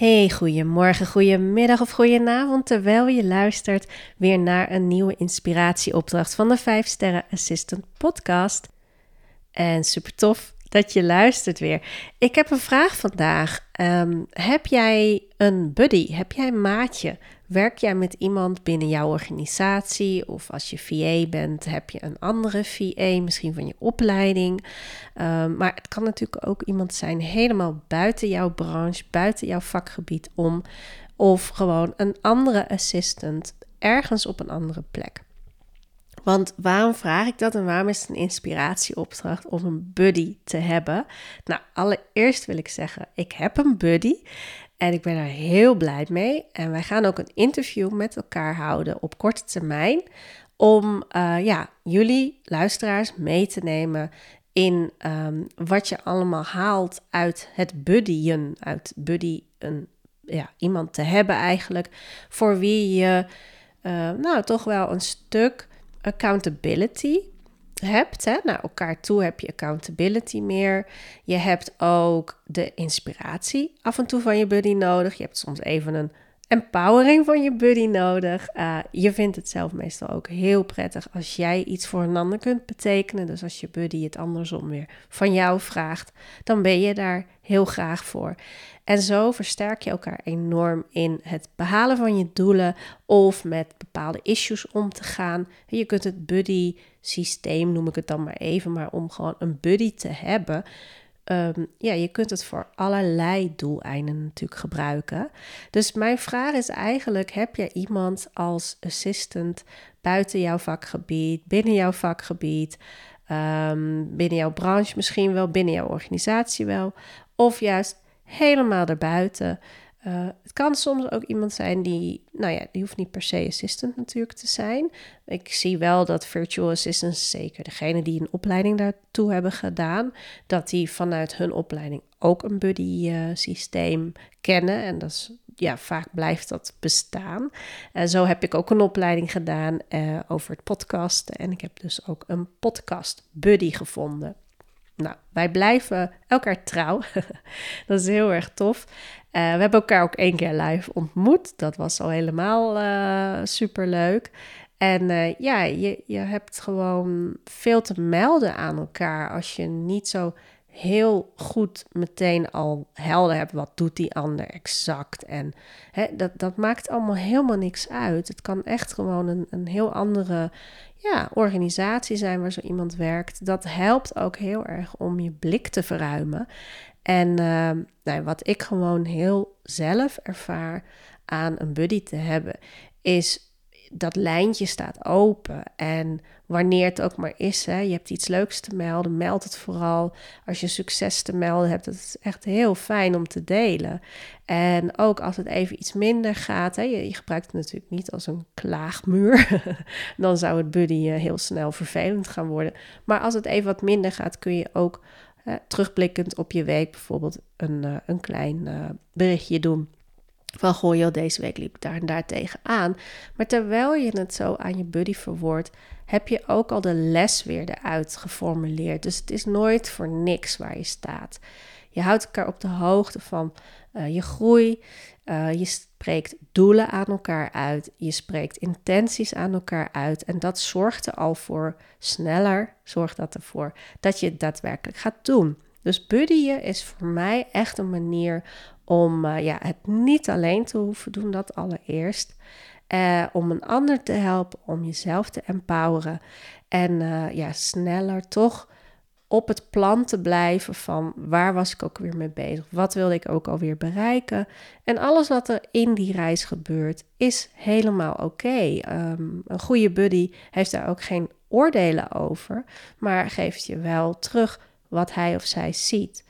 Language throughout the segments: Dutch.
Hey, goedemorgen, goedemiddag of goedenavond, terwijl je luistert weer naar een nieuwe inspiratieopdracht van de 5 Sterren Assistant podcast. En super tof dat je luistert weer. Ik heb een vraag vandaag. Ehm, heb jij een buddy? Heb jij een maatje? Werk jij met iemand binnen jouw organisatie? Of als je VA bent, heb je een andere VA, misschien van je opleiding. Ehm, maar het kan natuurlijk ook iemand zijn helemaal buiten jouw branche, buiten jouw vakgebied om. Of gewoon een andere assistant ergens op een andere plek. Want waarom vraag ik dat en waarom is het een inspiratieopdracht om een buddy te hebben? Nou, allereerst wil ik zeggen, ik heb een buddy en ik ben er heel blij mee. En wij gaan ook een interview met elkaar houden op korte termijn om uh, ja, jullie luisteraars mee te nemen in um, wat je allemaal haalt uit het buddyen, uit buddy een, ja, iemand te hebben eigenlijk, voor wie je uh, nou toch wel een stuk accountability hebt. Hè? Naar elkaar toe heb je accountability meer. Je hebt ook de inspiratie af en toe van je buddy nodig. Je hebt soms even een empowering van je buddy nodig. Uh, je vindt het zelf meestal ook heel prettig als jij iets voor een ander kunt betekenen. Dus als je buddy het andersom weer van jou vraagt, dan ben je daar heel graag voor. En zo versterk je elkaar enorm in het behalen van je doelen of met bepaalde issues om te gaan. Je kunt het buddy systeem, noem ik het dan maar even, maar om gewoon een buddy te hebben. Um, ja, je kunt het voor allerlei doeleinden natuurlijk gebruiken. Dus mijn vraag is eigenlijk: heb je iemand als assistant buiten jouw vakgebied, binnen jouw vakgebied, um, binnen jouw branche misschien wel, binnen jouw organisatie wel, of juist helemaal erbuiten. Uh, het kan soms ook iemand zijn die, nou ja, die hoeft niet per se assistant natuurlijk te zijn. Ik zie wel dat virtual assistants, zeker degene die een opleiding daartoe hebben gedaan, dat die vanuit hun opleiding ook een buddy uh, systeem kennen. En dat is, ja, vaak blijft dat bestaan. En zo heb ik ook een opleiding gedaan uh, over het podcasten. En ik heb dus ook een podcast buddy gevonden. Nou, wij blijven elkaar trouw. dat is heel erg tof. Uh, we hebben elkaar ook één keer live ontmoet. Dat was al helemaal super leuk. En uh, ja, je, je hebt gewoon veel te melden aan elkaar als je niet zo heel goed meteen al helder hebt wat doet die ander exact. En hè, dat, dat maakt allemaal helemaal niks uit. Het kan echt gewoon een, een heel andere ja, organisatie zijn waar zo iemand werkt. Dat helpt ook heel erg om je blik te verruimen. En uh, nou, wat ik gewoon heel zelf ervaar aan een buddy te hebben, is dat lijntje staat open. En wanneer het ook maar is, hè, je hebt iets leuks te melden, meld het vooral. Als je succes te melden hebt, dat is echt heel fijn om te delen. En ook als het even iets minder gaat, hè, je, je gebruikt het natuurlijk niet als een klaagmuur. Dan zou het buddy eh, heel snel vervelend gaan worden. Maar als het even wat minder gaat, kun je ook terugblikkend op je week bijvoorbeeld een, uh, een klein uh, berichtje doen van goh joh, deze week liep ik daar en daar tegenaan. Maar terwijl je het zo aan je buddy verwoordt, heb je ook al de les weer eruit geformuleerd. Dus het is nooit voor niks waar je staat. Je houdt elkaar op de hoogte van uh, je groei. Je spreekt doelen aan elkaar uit. Je spreekt intenties aan elkaar uit. En dat zorgt er al voor sneller, zorgt dat ervoor dat je het daadwerkelijk gaat doen. Dus buddyen is voor mij echt een manier om uh, ja, het niet alleen te hoeven doen, dat allereerst. Uh, om een ander te helpen, om jezelf te empoweren. En uh, ja, sneller toch op het plan te blijven van waar was ik ook weer mee bezig? Wat wilde ik ook alweer bereiken? En alles wat er in die reis gebeurt is helemaal oké. Um, een goede buddy heeft daar ook geen oordelen over, maar geeft je wel terug wat hij of zij ziet.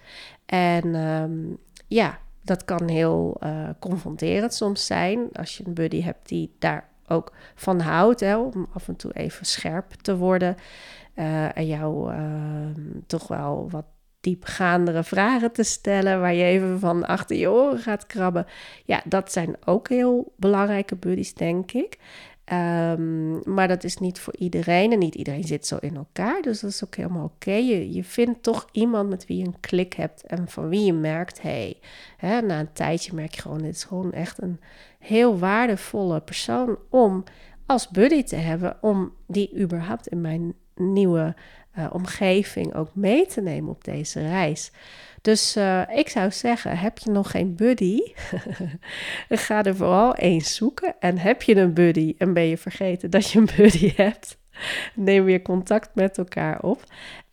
En um, ja, dat kan heel uh, confronterend soms zijn als je een buddy hebt die daar ook van houdt, hè, om af en toe even scherp te worden uh, en jou uh, toch wel wat diepgaandere vragen te stellen, waar je even van achter je oren gaat krabben. Ja, dat zijn ook heel belangrijke buddies, denk ik. Ehm, maar dat is niet voor iedereen en niet iedereen zit zo in elkaar. Dus dat is ook helemaal oké. Je, je vindt toch iemand met wie je een klik hebt en van wie je merkt, hey, na een tijdje merk je gewoon, dit is gewoon echt een heel waardevolle persoon om als buddy te hebben, om die überhaupt in mijn nieuwe uh, omgeving ook mee te nemen op deze reis. Dus uh, ik zou zeggen, heb je nog geen buddy? Ga er vooral eens zoeken. En heb je een buddy en ben je vergeten dat je een buddy hebt? Neem weer contact met elkaar op.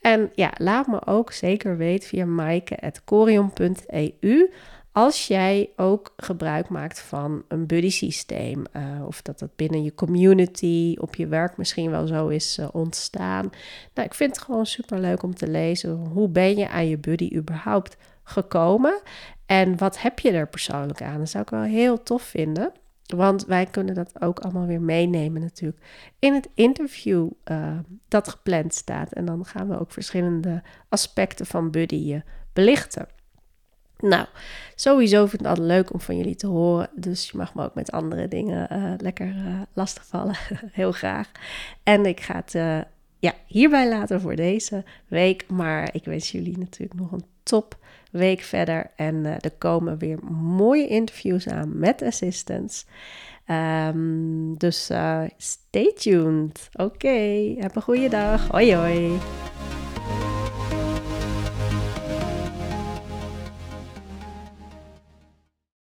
En ja, laat me ook zeker weten via maaike.corion.eu als jij ook gebruik maakt van een buddy systeem, uh, of dat dat binnen je community, op je werk misschien wel zo is uh, ontstaan. Nou, ik vind het gewoon super leuk om te lezen. Hoe ben je aan je buddy überhaupt gekomen? En wat heb je er persoonlijk aan? Dat zou ik wel heel tof vinden. Want wij kunnen dat ook allemaal weer meenemen natuurlijk in het interview uh, dat gepland staat. En dan gaan we ook verschillende aspecten van buddy belichten. Nou, sowieso vind ik het altijd leuk om van jullie te horen. Dus je mag me ook met andere dingen uh, lekker uh, lastigvallen. Heel graag. En ik ga het uh, ja, hierbij laten voor deze week. Maar ik wens jullie natuurlijk nog een top week verder. En er komen weer mooie interviews aan met assistants. Um, dus stay tuned. Oké, heb een goede dag. Hoi hoi.